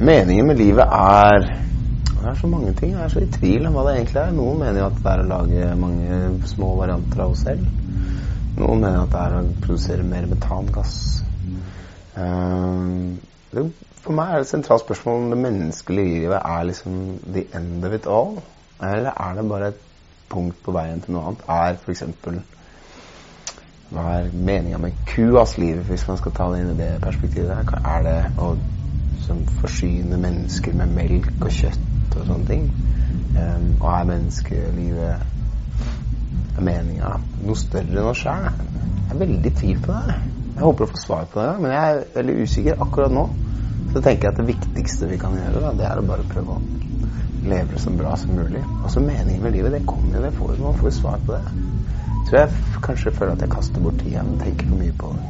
Meningen med livet er Det er så mange ting. Jeg er så i tvil om hva det egentlig er. Noen mener jo at det er å lage mange små varianter av oss selv. Noen mener at det er å produsere mer metangass. Det, for meg er det et sentralt spørsmål om det menneskelige livet er liksom the end of it all. Eller er det bare et punkt på veien til noe annet? Er f.eks. Hva er meninga med kuas liv, hvis man skal ta det inn i det perspektivet? Er det å forsyne mennesker med melk og kjøtt og sånne ting? Um, og er menneskelivet meninga noe større enn oss sjøl? Jeg er veldig i tvil på det. Jeg håper å få svar på det, men jeg er veldig usikker akkurat nå. Så tenker jeg at det viktigste vi kan gjøre, da, det er å bare prøve å leve det så bra som mulig. Og så meningen med livet, det kommer jo, det får man får svar på det. Så jeg kanskje føler at jeg kaster bort tida, men tenker for mye på det.